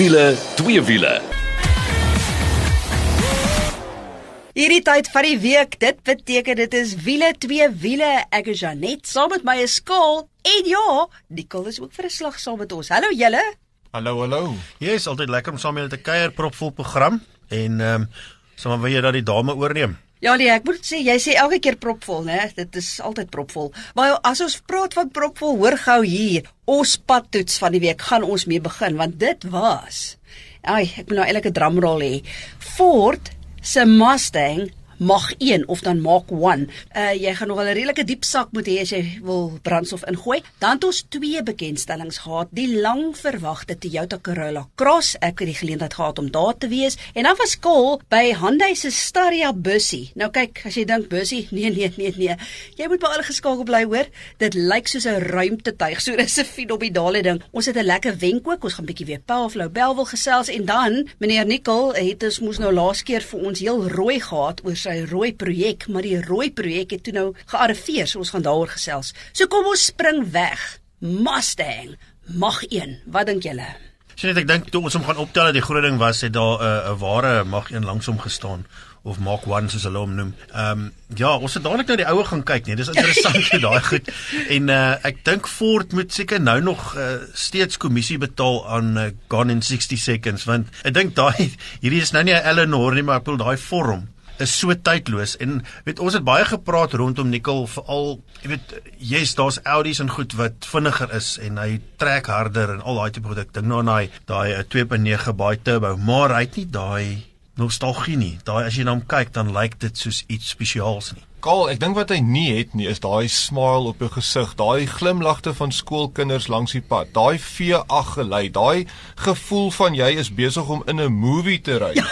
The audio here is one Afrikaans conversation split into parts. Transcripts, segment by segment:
wiele, twee wiele. Hierdie tyd van die week, dit beteken dit is wiele twee wiele. Ek is Janet saam met my skool en ja, Nicole is ook vir 'n slag saam met ons. Hallo julle. Hallo, hallo. Jy is altyd lekker om saam met julle te kuier, propvol program en ehm um, sommer wil jy dat die dame oorneem. Ja, nee, ek moet sê jy sê elke keer propvol, né? Dit is altyd propvol. Maar as ons praat van propvol, hoor gou hier, ons padtoets van die week gaan ons mee begin want dit was Ai, ek moet nou eintlik 'n drumroll hê. Ford se Mustang Mach 1 of dan Mach 1. Uh jy gaan nog wel 'n redelike diep sak moet hê as jy wil brandstof ingooi. Dan het ons twee bekendstellings gehad. Die lang verwagte Toyota Corolla Cross. Ek het die geleentheid gehad om daar te wees en dan was kol by Hyundai se Staria bussie. Nou kyk, as jy dink bussie, nee nee nee nee. Jy moet al geskakel bly hoor. Dit lyk soos 'n ruimtetuig. So dis 'n fenominale ding. Ons het 'n lekker wenk ook. Ons gaan bietjie weer Lou Bell wil gesels en dan meneer Nicol het ons moes nou laas keer vir ons heel rooi gehad oor sy rooi projek, maar die rooi projek het toe nou gearriveer, so ons gaan daaroor gesels. So kom ons spring weg. Mustang mag 1. Wat dink julle? Sien net ek dink toe ons hom gaan optel dat die groot ding was het daar 'n uh, 'n ware mag een langs hom gestaan of Mark 1 soos hulle hom noem. Ehm um, ja, ons het dadelik nou die oue gaan kyk, nee, dis interessant vir daai goed. En uh, ek dink Ford moet seker nou nog uh, steeds kommissie betaal aan uh, Gone in 60 Seconds want ek dink daai hierdie is nou nie 'n Eleanor nie, maar ek bedoel daai vorm is so tydloos en weet ons het baie gepraat rondom Nicole veral jy weet jy's daar's Audi's en goed wat vinniger is en hy trek harder en al daai tipe goed ek dink nou aan daai daai 2.9 baie turbo maar hy het nie daai nostalgie nie. Daai as jy na hom kyk dan lyk dit soos iets spesiaals nie Kaal, ek dink wat hy nie het nie is daai smile op jou gesig, daai glimlagte van skoolkinders langs die pad, daai V8 gelei, daai gevoel van jy is besig om in 'n movie te ry.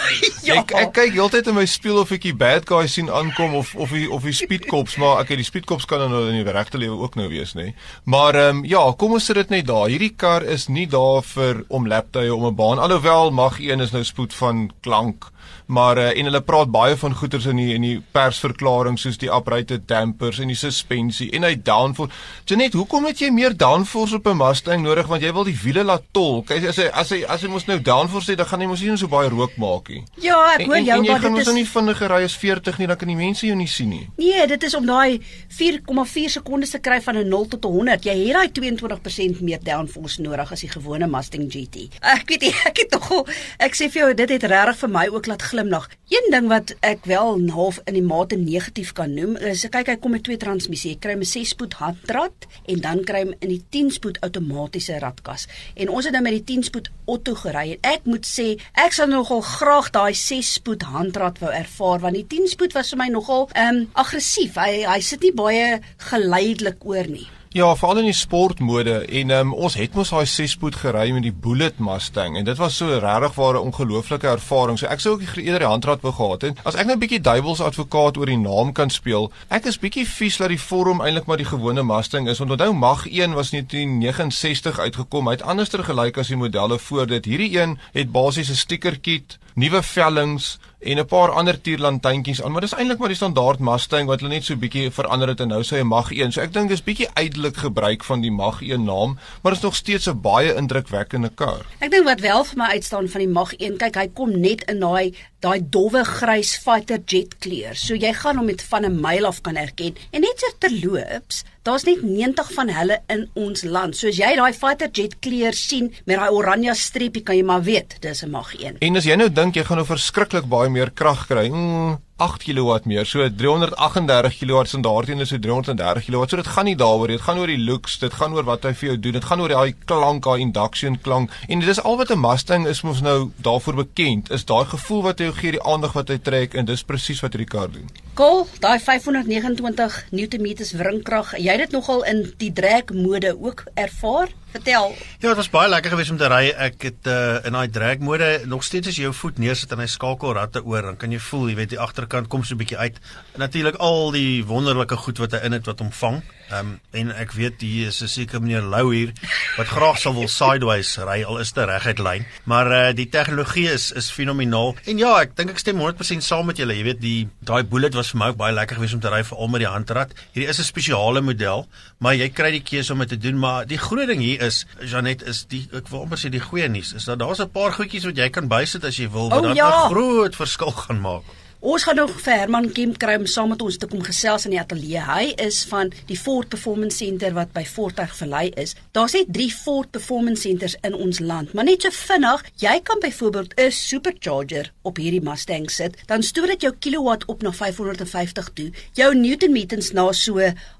Ja, Ek ek kyk heeltyd in my spieël of ek die bad guy sien aankom of of die of die speedkops, maar ek het die speedkops kan nou in die regte lewe ook nou wees, nê. Maar ehm um, ja, kom ons sit dit net daar. Hierdie kar is nie daar vir om laptye om 'n baan alhoewel mag een is nou spoed van klank maar uh, en hulle praat baie van goeters in die in die persverklaring soos die uprighted dampers en die suspensie en hy downforce. Janet, hoekom het jy meer downforce op 'n Mustang nodig want jy wil die wiele laat tol? Kyk as hy as hy as hy mos nou downforce het, dan gaan hy mos nie so baie rook maak nie. Ja, ek hoor jou, en, en jy maar gaan dit mos is nou nie vinniger ry as 40 nie, dan kan die mense jou nie sien nie. Nee, dit is om daai 4,4 sekondes te kry van 'n 0 tot 100. Jy het daai 22% meer downforce nodig as die gewone Mustang GT. Ek weet nie, ek het tog ek sê vir jou dit het regtig vir my ook laat glimlag. Een ding wat ek wel half in die mate negatief kan noem is kyk hy kom met twee transmissie. Jy kry 'n 6-spoed handrat en dan kry hy in die 10-spoed outomatiese ratkas. En ons het nou met die 10-spoed auto gery en ek moet sê ek sal nogal graag daai 6-spoed handrat wou ervaar want die 10-spoed was vir my nogal ehm um, aggressief. Hy hy sit nie baie geleidelik oor nie. Ja, veral in die sportmode en um, ons het mos daai 6-spoed gery met die Bullet Mustang en dit was so regtig waar 'n ongelooflike ervaring. So ek sou ook eerder die handrat wou gehad het. As ek nou 'n bietjie duiwels advokaat oor die naam kan speel, ek is bietjie vies dat die vorm eintlik maar die gewone Mustang is. Onthou Mach 1 was in 1969 uitgekom. Hy het anderster gelyk as die modelle voor dit. Hierdie een het basies 'n stickerkit, nuwe vellings en 'n paar ander tierlantuintjies aan, maar dis eintlik maar die standaard Mustang wat hulle net so bietjie verander het en nou sê hy Mach 1. So ek dink dis bietjie uitelik gebruik van die Mach 1 naam, maar is nog steeds 'n baie indrukwekkende kar. Ek dink wat wel vir my uitstaan van die Mach 1, kyk hy kom net in daai daai dowwe grys fighter jet kleur. So jy gaan hom met van 'n myl af kan herken. En net so terloops, daar's net 90 van hulle in ons land. So as jy daai fighter jet kleur sien met daai oranje streepie, kan jy maar weet dis 'n Mach 1. En as jy nou dink jy gaan nou verskriklik baie meer krag kry. Mm, 8 kW meer. So 338 kW en daarteen is so 330 kW. So dit gaan nie daaroor nie. Dit gaan oor die looks, dit gaan oor wat hy vir jou doen. Dit gaan oor daai klank, daai induction klank. En dit is al wat 'n Mustang is mos nou daarvoor bekend. Is daai gevoel wat hy jou gee, die aandag wat hy trek en dis presies wat hierdie kar doen. Kol, daai 529 Nm wringkrag. Jy het dit nogal in die drag mode ook ervaar? Vertel. Ja, dit was baie lekker geweest om te ry. Ek het uh, in daai drag mode nog steeds as jy jou voet neersit en hy skakel ratte oor, dan kan jy voel, jy weet die agterkant kom so 'n bietjie uit. Natuurlik al die wonderlike goed wat hy in het wat hom vang. Ehm um, en ek weet hier is 'n seker meneer Lou hier wat graag sal wil sideways ry al is dit reguit lyn. Maar uh, die tegnologie is is fenomenaal. En ja, ek dink ek stem 100% saam met julle. Jy weet die daai Bullet was vir my ook baie lekker geweest om te ry veral met die handrat. Hierdie is 'n spesiale model, maar jy kry die keuse om dit te doen, maar die groot ding hier is, Janet, is die ek wil amper sê die goeie nuus is dat daar's 'n paar goedjies wat jy kan bysit as jy wil wat O, dan 'n ja. groot verskil gaan maak. Ons gaan nog vir Herman Kemp kry om saam met ons te kom gesels in die ateljee. Hy is van die Ford Performance Center wat by Fortuig verlei is. Daar's net 3 Ford Performance Centers in ons land, maar net so vinnig, jy kan byvoorbeeld 'n supercharger op hierdie Mustang sit, dan stoor dit jou kilowatt op na 550 toe, jou newtonmeters na so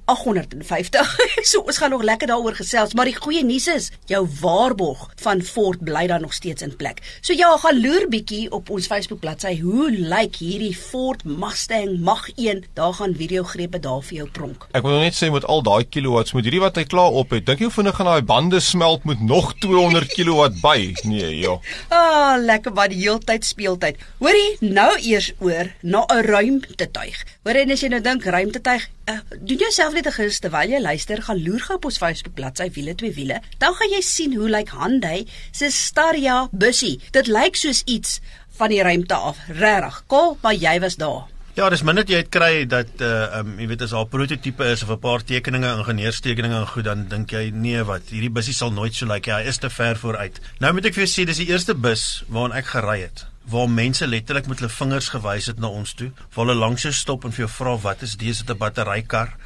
850. so ons gaan nog lekker daaroor gesels, maar die goeie nuus is, jou waarborg van Ford bly dan nog steeds in plek. So ja, gaan loer bietjie op ons Facebook bladsy. Hoe lyk hierdie Ford Mustang Mach 1? Daar gaan videogrepe daar vir jou pronk. Ek wil net sê met al daai kilowatts met hierdie wat hy klaar op het, dink jy hoe vinnig gaan daai bande smelt met nog 200 kilowatt by? Nee, ja. Ah, lekker wat die heeltyd speeltyd. Hoorie, nou eers oor na 'n ruimtetuig. Hoor en as jy nou dink ruimtetuig, uh, doen jouself net 'n gus terwyl jy luister, gaan loer gou op ons Facebook bladsy wiele twee wiele. Dan gaan jy sien hoe lyk Hyundai se Staria bussie. Dit lyk soos iets van die ruimte af. Regtig. Kol, maar jy was daar. Ja, dis min dat jy dit kry dat uh um jy weet as al prototipe is of 'n paar tekeninge, ingenieurstekeninge en goed dan dink jy nee wat, hierdie bussie sal nooit so lyk nie. Hy is te ver vooruit. Nou moet ek vir jou sê dis die eerste bus waarna ek gery het waar mense letterlik met hulle vingers gewys het na ons toe, waar hulle langs jou stop en vir jou vra wat is dis 'n batterykar?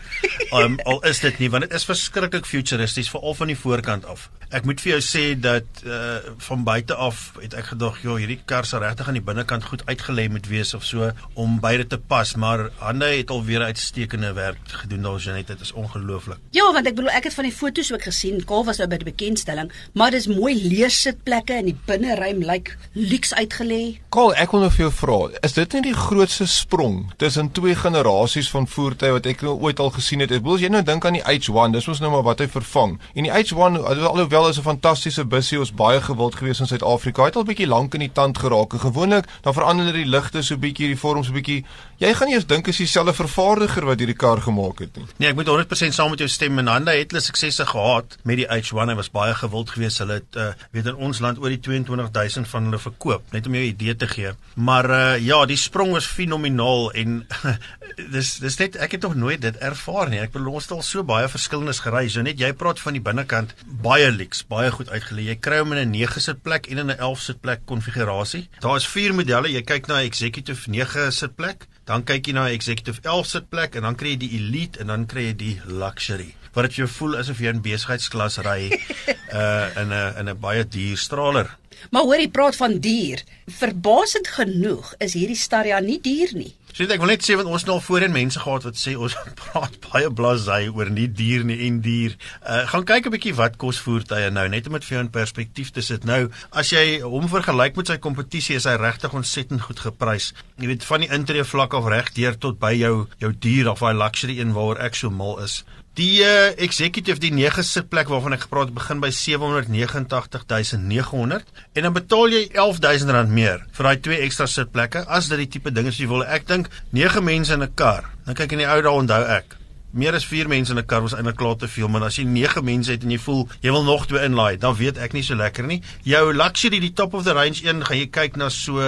Um, al is dit nie want dit is verskriklik futuristies veral van die voorkant af. Ek moet vir jou sê dat uh van buite af het ek gedog, ja, hierdie kar sal regtig aan die binnekant goed uitgelê moet wees of so om beide te pas, maar Hyundai het alweer uitstekende werk gedoen daar, Janet, dit is ongelooflik. Ja, want ek bedoel ek het van die foto's ook gesien. Kol was nou by die bekendstelling, maar dis mooi leersitplekke en die binneruim lyk luks uitgelê. Kaal, ek wil nou vir jou vra, is dit nie die grootste sprong tussen twee generasies van voertuie wat ek nou ooit al gesien het? Ek bedoel as jy nou dink aan die H1, dis mos nou maar wat hy vervang. En die H1 alhoewel is 'n fantastiese busie, ons baie gewild gewees in Suid-Afrika. Hy het al bietjie lank in die tand geraak. Gewoonlik dan verander hulle die ligte so bietjie, die vorms so bietjie. Jy gaan nie eens dink is dieselfde vervaardiger wat hierdie kar gemaak het nie. Nee, ek moet 100% saam met jou stem. En Hyundai het hulle suksese gehad met die H1. Hy was baie gewild geweest. Hulle het uh, weet in ons land oor die 22000 van hulle verkoop, net om jou 'n idee te gee. Maar uh, ja, die sprong was fenomenaal en dis dis net ek het nog nooit dit ervaar nie. Ek bedoel ons het al so baie verskillendes gery. So net jy praat van die binnekant, baie lyks, baie goed uitgelê. Jy kry hom in 'n 9 sitplek en in 'n 11 sitplek konfigurasie. Daar is vier modelle. Jy kyk na 'n executive 9 sitplek, dan kyk jy na 'n executive 11 sitplek en dan kry jy die elite en dan kry jy die luxury. Wat dit jou voel asof jy in besigheidsklas ry uh in 'n in 'n baie duur straler. Maar hoor jy praat van duur. Verbasend genoeg is hierdie Staria nie duur nie. So ek wil net sê want ons het nou al voorheen mense gehad wat sê ons praat baie blasey oor nie duur nie en duur. Uh gaan kyk 'n bietjie wat kos voertuie nou net om dit vir jou in perspektief te sit. Nou as jy hom vergelyk met sy kompetisie is hy regtig ontsettend goed geprys. Jy weet van die intree vlak af reg deur tot by jou jou duur of daai luxury een waaroor ek so mal is. Die uh, executive die 9 sitplek waarvan ek gepraat het begin by 789900 en dan betaal jy R11000 meer vir daai twee ekstra sitplekke as dit die tipe ding is wat jy wil. Ek dink 9 mense in 'n kar. Nou kyk in die ou dae onthou ek Meer as 4 mense in 'n kar was eintlik klaar te veel, maar as jy 9 mense het en jy voel jy wil nog twee inlaai, dan weet ek nie so lekker nie. Jou luxury, die top of the range een, gaan jy kyk na so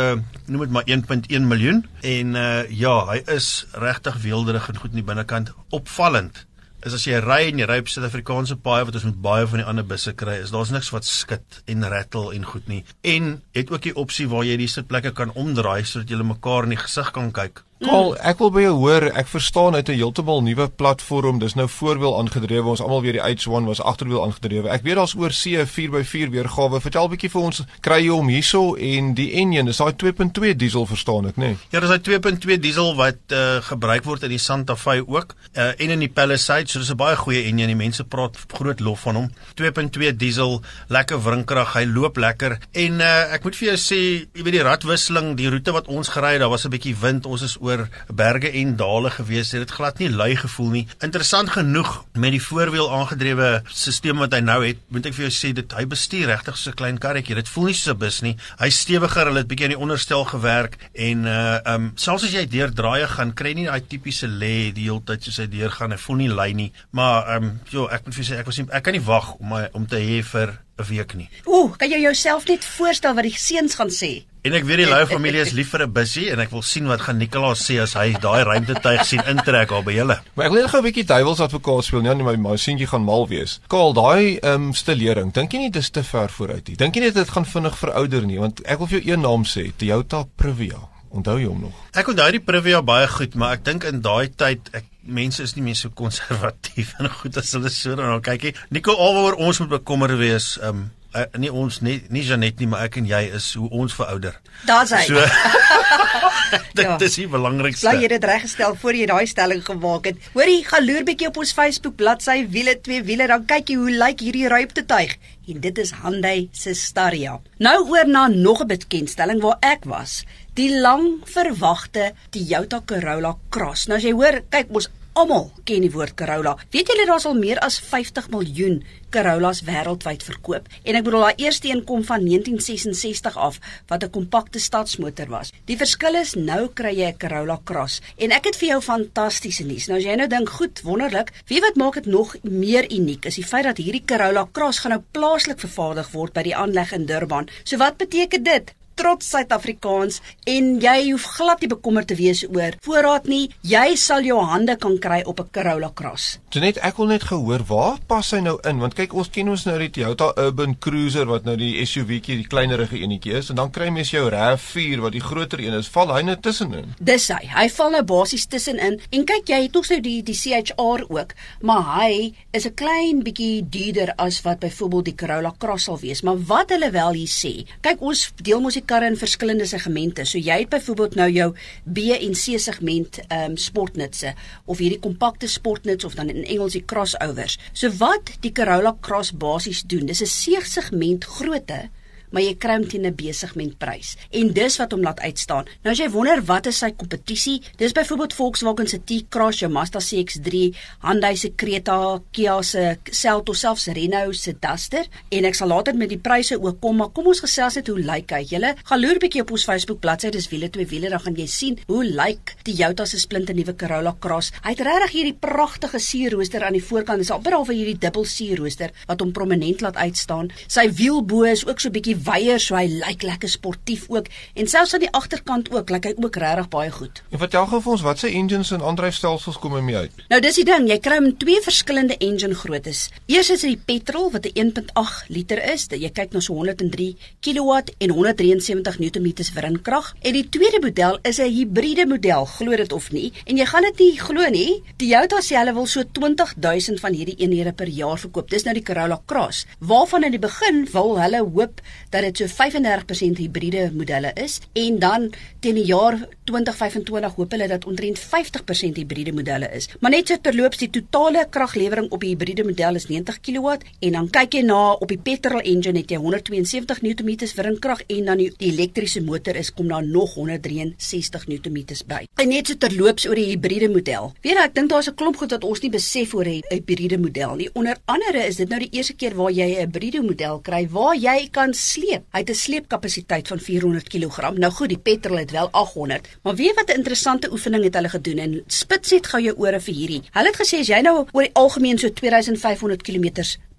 noem dit maar 1.1 miljoen en uh ja, hy is regtig weelderig en goed in die binnekant, opvallend is as jy ry en jy ry op Suid-Afrikaanse paaie wat ons met baie van die ander busse kry, is daar's niks wat skit en rattle en goed nie. En het ook die opsie waar jy die sitplekke kan omdraai sodat jy mekaar in die gesig kan kyk. Paul, ek wil by jou hoor, ek verstaan uit 'n heeltemal nuwe platform, dis nou voorwiel aangedrewe. Ons almal weet die H1 was agterwiel aangedrewe. Ek weet daar's oor see 4x4 weergawe. Vertel 'n bietjie vir ons, kry jy hom hierso en die enjin, dis daai 2.2 diesel verstaan ek, nê? Nee? Ja, dis daai 2.2 diesel wat uh, gebruik word in die Santa Fe ook, uh, en in die Palisade, so dis 'n baie goeie enjin. Die mense praat groot lof van hom. 2.2 diesel, lekker wrinkrag, hy loop lekker. En uh, ek moet vir jou sê, jy weet die radwisseling, die roete wat ons gery het, daar was 'n bietjie wind. Ons is oor berge en dale gewees. Dit het glad nie lui gevoel nie. Interessant genoeg met die voorwiel aangedrewe stelsel wat hy nou het, moet ek vir jou sê dit hy bestuur regtig so 'n klein karretjie. Dit voel nie soos 'n bus nie. Hy stewiger, hulle het bietjie aan die onderstel gewerk en uh um selfs as jy deur draaie gaan, kry jy nie daai tipiese lê die hele tyd soos hy deurgaan. Hy voel nie lui nie. Maar um jo, ek moet vir jou sê ek was nie ek kan nie wag om my om te hê vir 'n week nie. Ooh, kan jy jouself net voorstel wat die seuns gaan sê? En ek weet die Lou familie is lief vir 'n bussie en ek wil sien wat gaan Nicolaas sê as hy daai ruimtetuig sien intrek al by julle. Maar ek wil net gou 'n bietjie duiwels advokaat speel, nee, my my seentjie gaan mal wees. Kaal, daai ehm um, stilering, dink jy nie dis te ver vooruit nie? Dink jy nie dit gaan vinnig verouder nie? Want ek wil vir jou een naam sê, Toyota Previa. Onthou jy hom nog? Ek onthou die Previa baie goed, maar ek dink in daai tyd ek mense is nie meer so konservatief en goed as hulle so daarna kyk nie. Nico alwaar ons moet bekommer wees, ehm um, uh, nie ons nie nie Janet nie, maar ek en jy is hoe ons verouder. Daar's hy. So dit Ja. is die belangrikste. Bly jy dit reggestel voor jy daai stelling gemaak het. Hoorie, gaan loer bietjie op ons Facebook bladsy wiele twee wiele dan kyk jy hoe lyk hierdie ruimtetuig. En dit is Hyundai se Staria. Nou oor na nog 'n bekendstelling waar ek was. Die lang verwagte Toyota Corolla Cross. Nou as jy hoor, kyk ons almal ken die woord Corolla. Weet julle daar's al meer as 50 miljoen Corollas wêreldwyd verkoop en ek bedoel daai eerste een kom van 1966 af wat 'n kompakte stadsmotor was. Die verskil is nou kry jy 'n Corolla Cross en ek het vir jou fantastiese nuus. Nou as jy nou dink, goed, wonderlik, wie wat maak dit nog meer uniek is die feit dat hierdie Corolla Cross gaan nou plaaslik vervaardig word by die aanleg in Durban. So wat beteken dit? Trots Suid-Afrikaans en jy hoef glad nie bekommerd te wees oor voorraad nie. Jy sal jou hande kan kry op 'n Corolla Cross. Net ek wil net gehoor waar pas hy nou in want kyk ons ken ons nou die Toyota Urban Cruiser wat nou die SUV'tjie die kleinerige enetjie is en dan kry mens jou RAV4 wat die groter een is. Val hy nou tussenin? Dis hy. Hy val nou basies tussenin en kyk jy het nog so die die CHR ook, maar hy is 'n klein bietjie duurder as wat byvoorbeeld die Corolla Cross sal wees. Maar wat hulle wel hier sê, kyk ons deel mos die karre in verskillende segmente. So jy het byvoorbeeld nou jou B en C segment ehm um, sportnutse of hierdie kompakte sportnuts of dan in Engels die crossovers. So wat die Corolla Cross basies doen, dis 'n C-segment grootte maar jy kry hom teen 'n besigment prys. En dis wat hom laat uitstaan. Nou as jy wonder wat is sy kompetisie? Dis byvoorbeeld Volkswagen se T-Cross, jou Mazda CX-3, Hyundai se Creta, Kia se Seltos, selfs Renault se Duster en ek sal later met die pryse ook kom, maar kom ons gesels net hoe lyk hy. Julle gaan loer bietjie op ons Facebook bladsy, dis wiele twee wiele, dan gaan jy sien hoe lyk die Toyota se splinte nuwe Corolla Cross. Hy het regtig hierdie pragtige sierrooster aan die voorkant. Dis amper al vir hierdie dubbel sierrooster wat hom prominent laat uitstaan. Sy wielbo is ook so bietjie weier, so hy lyk lekker sportief ook en selfs aan die agterkant ook lyk hy ook regtig baie goed. En vertel gou vir ons wat se engines en aandryfstelsels kom mee uit? Nou dis die ding, jy kry hom twee verskillende engine groottes. Eers is dit die petrol wat 'n 1.8 liter is, dat jy kyk na so 103 kW en 173 Nm wrinkrag. En die tweede model is 'n hibriede model, glo dit of nie, en jy gaan dit nie glo nie. Toyota sê hulle wil so 20000 van hierdie eenhede per jaar verkoop. Dis nou die Corolla Cross, waarvan in die begin wil hulle hoop dat dit so 35% hibriede modelle is en dan teen die jaar 2025 hoop hulle dat omtrent 50% hibriede modelle is. Maar net so terloops die totale kraglewering op die hibriede model is 90 kW en dan kyk jy na op die petrol engine het jy 172 Nm wrinkrag en dan die, die elektriese motor is kom daar nog 163 Nm by. En net so terloops oor die hibriede model. Weet jy, ek dink daar's 'n klomp goed wat ons nie besef oor 'n hibriede model nie. Onder andere is dit nou die eerste keer waar jy 'n hibriede model kry waar jy kan sleep. Hy het 'n sleepkapasiteit van 400 kg. Nou goed, die petrol het wel 800, maar weet wat 'n interessante oefening het hulle gedoen en spits net gou jou ore vir hierdie. Hulle het gesê as jy nou oor die algemeen so 2500 km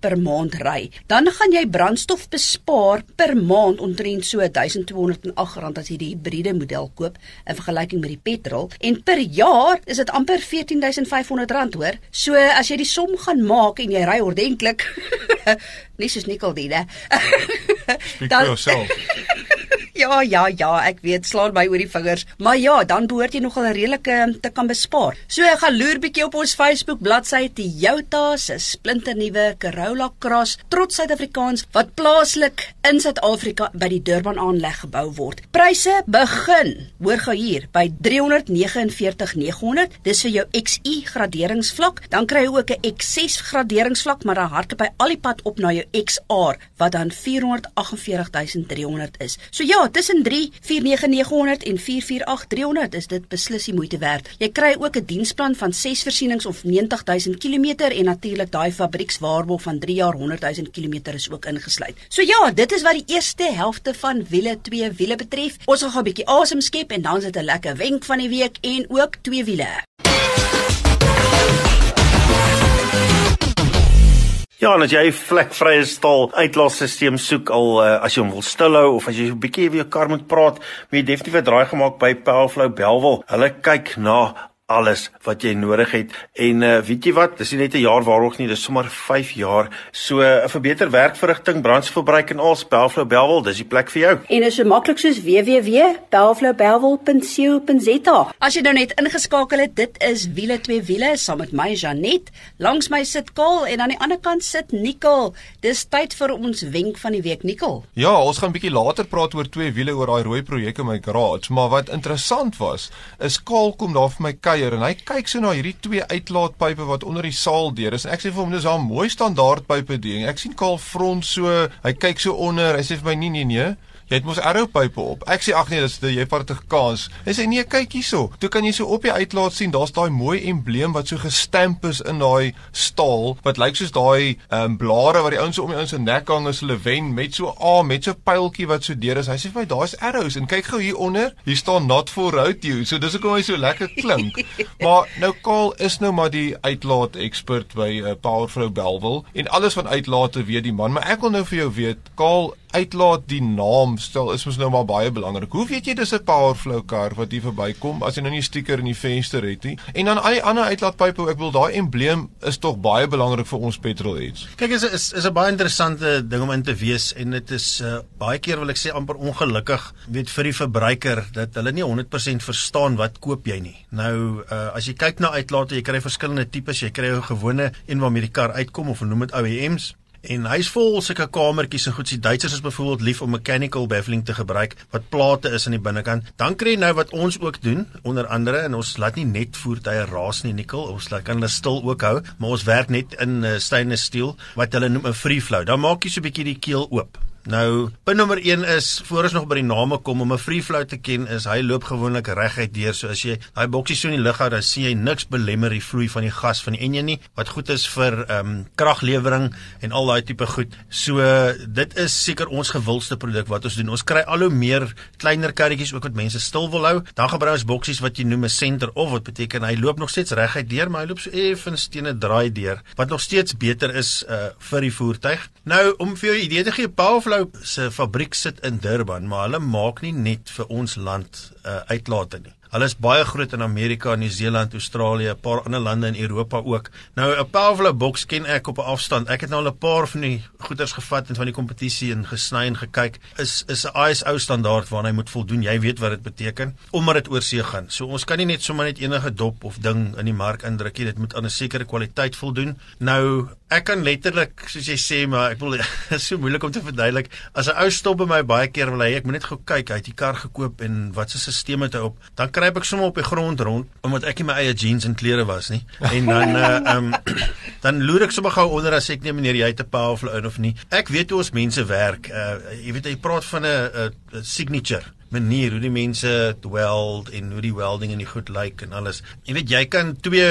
per maand ry, dan gaan jy brandstof bespaar per maand omtrent so R1208 as jy die hibriede model koop in vergelyking met die petrol en per jaar is dit amper R14500 hoor. So as jy die som gaan maak en jy ry ordentlik nie soos Nicole. Speak for yourself. Ja, ja, ja, ek weet, slaan my oor die vingers. Maar ja, dan behoort jy nogal 'n redelike te kan bespaar. So ek gaan loer bietjie op ons Facebook bladsy Toyota se splinternuwe Corolla Cross, trots Suid-Afrikaans wat plaaslik in Suid-Afrika by die Durban aanleg gebou word. Pryse begin, hoor gou hier, by 349.900. Dis vir jou XI graderingsvlak. Dan kry jy ook 'n X6 graderingsvlak, maar dan hardloop hy al die pad op na jou XR wat dan 448.300 is. So ja, tussen 349.900 en 448.300 is dit beslis die moeite werd. Jy kry ook 'n diensplan van 6 versienings of 90000 km en natuurlik daai fabriekswaarborg van 3 jaar 100000 km is ook ingesluit. So ja, dit is wat die eerste helfte van wiele 2 wiele betref. Ons gaan 'n bietjie asem skep en dan is dit 'n lekker wenk van die week en ook twee wiele. Ja, en as jy 'n vlekvrye stal uitlaatstelsel soek al uh, as jy hom wil stilhou of as jy 'n bietjie weer jou kar moet praat, moet jy definitief 'n draai gemaak by Powerflow Belwel. Hulle kyk na alles wat jy nodig het. En uh, weet jy wat? Dis nie net 'n jaar waarog nie dis sommer 5 jaar. So 'n uh, vir beter werkverrigting brandstofverbruik en al Spelflow Belwel dis die plek vir jou. En is so maklik soos www.belflowbelwel.co.za as jy nou net ingeskakel het dit is wiele twee wiele saam met my Janet. Langs my sit Kaal en aan die ander kant sit Nicole. Dis tyd vir ons wenk van die week Nicole. Ja ons gaan bietjie later praat oor twee wiele oor daai rooi projek in my garage maar wat interessant was is Kaal kom daar vir my kyk kuier en hy kyk so na hierdie twee uitlaatpype wat onder die saal deur is. Ek sê vir hom dis 'n mooi standaardpype ding. Ek sien Kaal front so, hy kyk so onder. Hy sê vir my nee nee nee. Jy het mos arrowpype op. Ek sê ag nee, dis jy vat 'n kans. Hy sê nee, kyk hierso. Toe kan jy so op die uitlaat sien, daar's daai mooi embleem wat so gestamp is in daai staal wat lyk soos daai ehm um, blare wat die ouens om die ouens se nek hang as hulle wen met so 'n A met so 'n pyltjie wat so deur is. Hy sê vir my daar's arrows en kyk gou hier onder. Hier staan not for road you. So dis hoekom hy so lekker klink. maar nou Kaal is nou maar die uitlaat ekspert by uh, Powerflow Belwel en alles van uitlaate weet die man, maar ek wil nou vir jou weet, Kaal uitlaat die naam stel is mos nou maar baie belangrik. Hoe weet jy dis 'n powerflow kar wat hier verbykom as jy nou nie 'n stiker in die venster het nie? En dan al die ander uitlaatpype, ek wil daai embleem is tog baie belangrik vir ons petrolheads. Kyk, is is is 'n baie interessante ding om in te wees en dit is uh, baie keer wil ek sê amper ongelukkig weet vir die verbruiker dat hulle nie 100% verstaan wat koop jy nie. Nou uh, as jy kyk na uitlaate, jy kry verskillende tipes, jy kry 'n gewone een waar met die kar uitkom of noem dit OEMs En hy's vol sulke kamertjies en goed. Die Duitsers is byvoorbeeld lief om mechanical baffling te gebruik wat plate is aan die binnekant. Dan kry jy nou wat ons ook doen, onder andere en ons laat nie net voertuie raas nie, nikkel. Ons laat kan hulle stil ook hou, maar ons werk net in uh, stainless steel wat hulle noem 'n free flow. Dan maak jy so 'n bietjie die keel oop. Nou, punt nommer 1 is voor ons nog by die name kom om 'n free flow te ken, is hy loop gewoonlik reguit deur. So as jy daai boksie so in die lug hou, dan sien jy niks belemmer die vloei van die gas van die enjin nie, wat goed is vir ehm um, kraglewering en al daai tipe goed. So dit is seker ons gewildste produk wat ons doen. Ons kry al hoe meer kleiner karretjies ook wat mense stil wil hou. Dan gebruik ons boksies wat jy noem 'n center of wat beteken hy loop nog steeds reguit deur, maar hy loop so effens teen 'n draai deur, wat nog steeds beter is uh, vir die voertuig. Nou om vir jou idee te gee, Powerflow Flow se fabriek sit in Durban, maar hulle maak nie net vir ons land uh, uitlate nie. Hulle is baie groot in Amerika, Nieu-Seeland, Australië, 'n paar ander lande in Europa ook. Nou 'n Pavlo box ken ek op 'n afstand. Ek het nou al 'n paar van die goeders gevat en van die kompetisie en gesny en gekyk. Is is 'n ISO standaard waarna hy moet voldoen. Jy weet wat dit beteken omdat dit oor see gaan. So ons kan nie net sommer net enige dop of ding in die mark indruk nie. Dit moet aan 'n sekere kwaliteit voldoen. Nou ek kan letterlik soos jy sê, maar ek wil is so moeilik om te verduidelik. As 'n ou stop by my baie keer wil hy ek moet net gou kyk. Hy het die kar gekoop en wat se stelsel het hy op? Dan kry kruip ek sommer op die grond rond omdat ek nie my eie jeans en klere was nie. En dan uh um dan loer ek sommer gou onder as ek nie meneer jy het 'n powerful in of nie. Ek weet hoe ons mense werk. Uh jy weet jy praat van 'n signature manier hoe die mense weld en hoe die welding en die goed lyk like en alles. Jy weet jy kan twee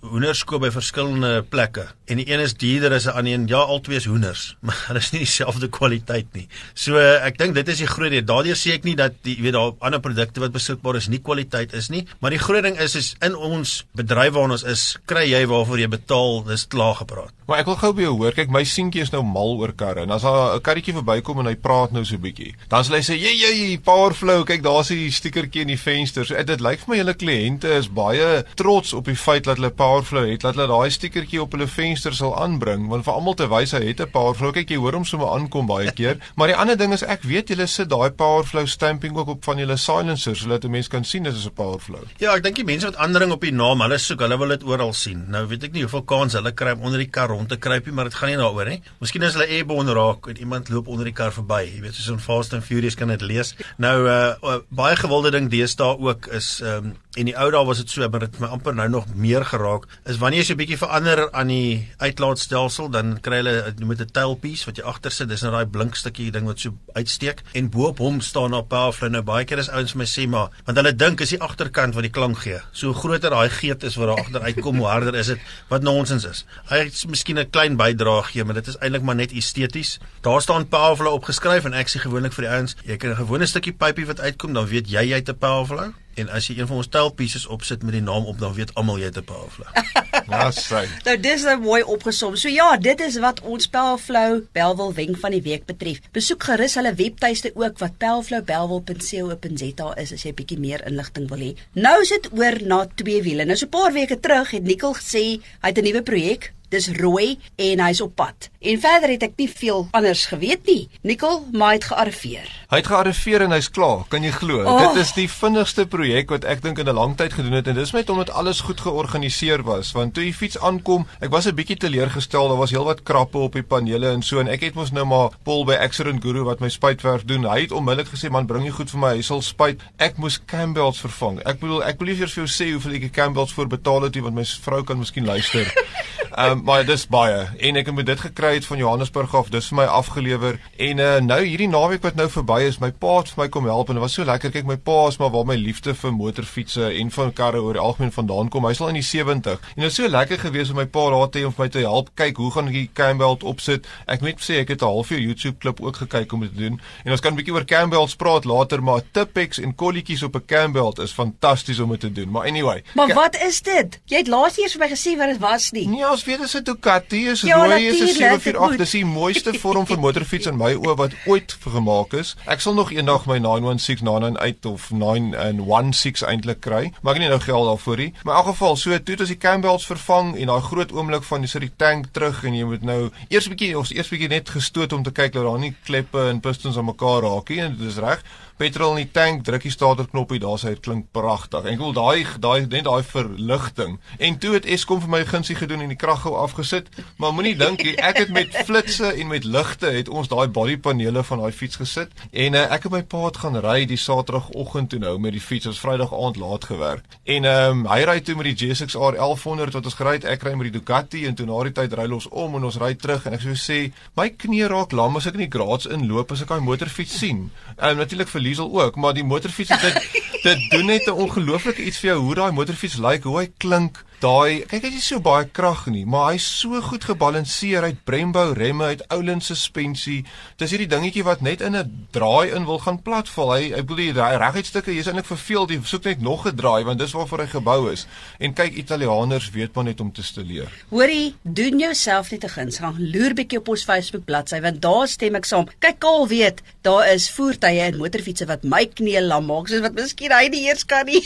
hoenders koop by verskillende plekke en die een is duurder as 'n ander een. Ja, albei is hoenders, maar hulle is nie dieselfde kwaliteit nie. So ek dink dit is die groot ding. Daardeur sê ek nie dat jy weet daar ander produkte wat beskikbaar is nie kwaliteit is nie, maar die groot ding is is in ons bedryf waar ons is, kry jy waarvoor jy betaal, dis klaar gepraat. Maar ek wil gou by jou hoor. Kyk, my seentjie is nou mal oor karre. En as daar 'n karretjie verbykom en hy praat nou so 'n bietjie, dan sal hy sê, "Jy jy, Powerflow, kyk, daar's 'n stikertjie in die venster." So dit lyk vir my julle kliënte is baie trots op die feit dat hulle Powerflow het, dat hulle daai stikertjie op hulle venster sal aanbring, want vir almal te wys hy het 'n Powerflow. Kyk, jy hoor hom sommer aankom baie keer. maar die ander ding is ek weet julle sit daai Powerflow stamping ook op van julle silencers sodat 'n mens kan sien dit is 'n Powerflow. Ja, ek dink die mense wat andering op die naam, hulle soek, hulle wil dit oral sien. Nou weet ek nie hoeveel kans hulle kry om onder die kar rond te kruip nie, maar dit gaan nie daaroor nie. Miskien as hulle airborne raak en iemand loop onder die kar verby, jy weet, soos in Fast and Furious kan dit lees. Nou uh baie gewilde ding deesdae ook is um, en die ou dae was dit so, maar dit het my amper nou nog meer geraak. Is wanneer jy so 'n bietjie verander aan die uitlaatstelsel, dan kry hulle noem dit 'n tailpiece wat jy agter sit. Dis nou daai blink stukkie ding wat so uitsteek en bo op hom staan 'n powerflow. Nou baie keer is ouens vir my sê maar, want hulle dink is die agterkant wat die klank gee. So groter daai geet is wat daar agter uitkom, hoe harder is dit. Wat nonsens is. Hy het miskien 'n klein bydrae gee, maar dit is eintlik maar net esteties. Daar staan powerflow opgeskryf en ek sê gewoonlik vir die ouens, jy kan 'n gewone stukkie pypie wat uitkom, dan weet jy jy het 'n powerflow en as jy een van ons taalpieces opsit met die naam op dan weet almal jy het 'n powerflow. Ja, sy. Nou dis nou mooi opgesom. So ja, dit is wat ons Pelflow Belwel wenk van die week betref. Besoek gerus hulle webtuiste ook wat pelflowbelwel.co.za is as jy 'n bietjie meer inligting wil hê. Nou is dit oor na twee wiele. Nou so 'n paar weke terug het Nicole gesê hy het 'n nuwe projek Dis rooi en hy's op pad. En verder het ek nie veel anders geweet nie. Nicole, maar hy het gearriveer. Hy het gearriveer en hy's klaar. Kan jy glo? Oh. Dit is die vinnigste projek wat ek dink in 'n lang tyd gedoen het en dis net omdat alles goed georganiseer was. Want toe die fiets aankom, ek was 'n bietjie teleurgestel. Daar was heelwat krappe op die panele en so en ek het mos nou maar Paul by Accident Guru wat my spuitwerk doen. Hy het onmiddellik gesê, "Man, bring jy goed vir my. Hy sal spuit." Ek moes Campbells vervang. Ek bedoel, ek wil nie vir jou sê hoeveel ek Campbells voor betaal het nie want my vrou kan miskien luister. Ehm um, maar dis baie en ek het met dit gekry het van Johannesburg af. Dis vir my afgelewer en uh, nou hierdie naweek wat nou verby is, my pa het vir my kom help en dit was so lekker. Kyk, my pa is maar waar my liefde vir motorfietsse en van karre oor algemeen vandaan kom. Hy's al in die 70 en dit was so lekker geweest om my pa daar te hê om vir my te help. Kyk, hoe gaan ek die Campbell opsit? Ek moet sê ek het 'n halfuur YouTube klip ook gekyk om dit te doen. En ons kan 'n bietjie oor Campbells praat later, maar Tipex en kolletjies op 'n Campbell is fantasties om dit te doen. Maar anyway, Maar wat is dit? Jy het laas eers vir my gesê wat dit was nie. Nee, ons weet dit is 'n Ducati, is Ja, rooi, is 'n natuurlijk, dit 748. moet. Dis die mooiste vorm vir motorfiets in my oë wat ooit gemaak is. Ek sal nog eendag my 916 998 of 916 eintlik kry, maar ek het nie nou geld daarvoor nie. Maar in elk geval, so toe het ons die Campbells vervang en daai groot oomblik van jy sit die tank terug en jy moet nou eers 'n bietjie of eers bietjie net gestoot om te kyk dat daar nie kleppe en pistons aan mekaar raak nie en dit is reg. Petrol in die tank, druk die starterknoppie, daar sê dit klink pragtig. En ek wil daai daai net daai verligting. En toe het Eskom vir my gunsie gedoen en die krag gou afgesit, maar moenie dink ek het met flitsse en met ligte het ons daai bodypanele van daai fiets gesit en uh, ek het my pa het gaan ry die Saterdagoggend toe nou met die fiets. Ons Vrydag aand laat gewerk. En ehm um, hy ry toe met die J6R 1100 wat ons gery het. Ek ry met die Ducati en toe na die tyd ry ons om en ons ry terug en ek sou sê my knie raak lam as ek in die graads inloop as ek daai motorfiets sien. Ehm um, natuurlik vir Liesel ook, maar die motorfiets dit dit doen net 'n ongelooflike iets vir jou hoe daai motorfiets lyk, hoe hy klink. Daai kyk hy het nie so baie krag nie, maar hy's so goed gebalanseer. Het Brembo remme, het Ouland suspensie. Dis hierdie dingetjie wat net in 'n draai in wil gaan platval. Hy ek bedoel die reguitstukke, jy's eintlik verveeld. Jy soek net nog 'n draai want dis waarvoor hy gebou is. En kyk Italianers weet maar net om te stileer. Hoorie, doen jouself net 'n guns, gaan loer bietjie op ons Facebook bladsy want daar stem ek saam. Kyk al weet, daar is voertuie en motorfietsse wat my knie lam maak, soos wat miskien hy nie eers kan nie.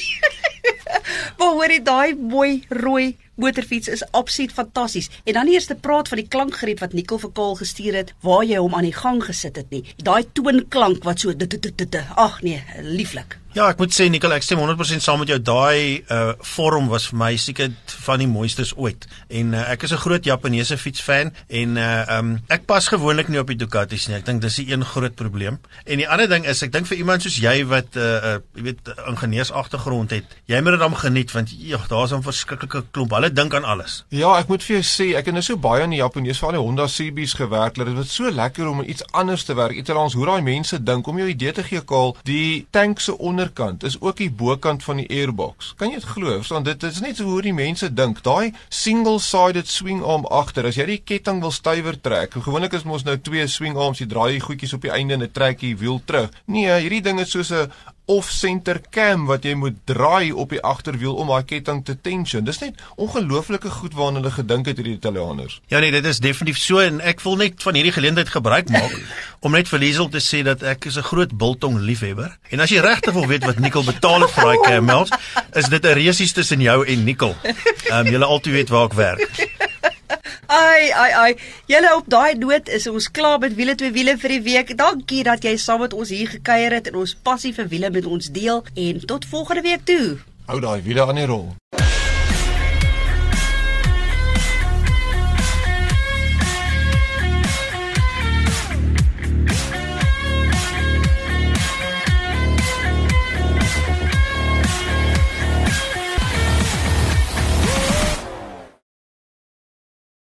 maar hoorie, daai mooi rooi motorfiets is absoluut fantasties. En dan eers te praat van die klankgreep wat Nicole vir Kaal gestuur het waar jy hom aan die gang gesit het nie. Daai toonklank wat so. Ag nee, lieflik. Ja, ek moet sê Nicole, ek stem 100% saam met jou. Daai uh vorm was vir my seker van die mooistes ooit. En uh, ek is 'n groot Japaneese fietsfan en uh um ek pas gewoonlik nie op die Ducatis nie. Ek dink dis die een groot probleem. En die ander ding is ek dink vir iemand soos jy wat uh, uh jy weet ingenieursagtergrond het, jy moet dit dan geniet want ja, daar's 'n verskriklike klomp. Hulle dink aan alles. Ja, ek moet vir jou sê, ek het nou so baie in die Japanees veral die Honda CB's gewerk. Dit was so lekker om iets anders te werk. Italiaans hoe daai mense dink om jou idee te gee, Kaal, die tank se onderkant is ook die bokant van die airbox. Kan jy dit glo? Verstaan, dit is net so hoe die mense dink. Daai single-sided swing arm agter, as jy die ketting wil stywer trek, gewoonlik is mos nou twee swing arms, jy draai die goedjies op die einde en dit trek die wiel terug. Nee, hierdie ding is soos 'n off-center cam wat jy moet draai op die agterwiel om daai ketting te tension. Dis net ongelooflike goed waarna hulle gedink het hierdie Italianers. Ja nee, dit is definitief so en ek wil net van hierdie geleentheid gebruik maak om net vir Liesel te sê dat ek is 'n groot biltong liefhebber. En as jy regtig wil weet wat Nicole betaal het vir daai camels, is dit 'n resies tussen jou en Nicole. Ehm um, julle altyd weet waar ek werk. Ai ai ai. Julle op daai noot is ons klaar met wiele twee wiele vir die week. Dankie dat jy saam met ons hier gekuier het en ons passie vir wiele met ons deel en tot volgende week toe. Hou daai wiele aan die rol.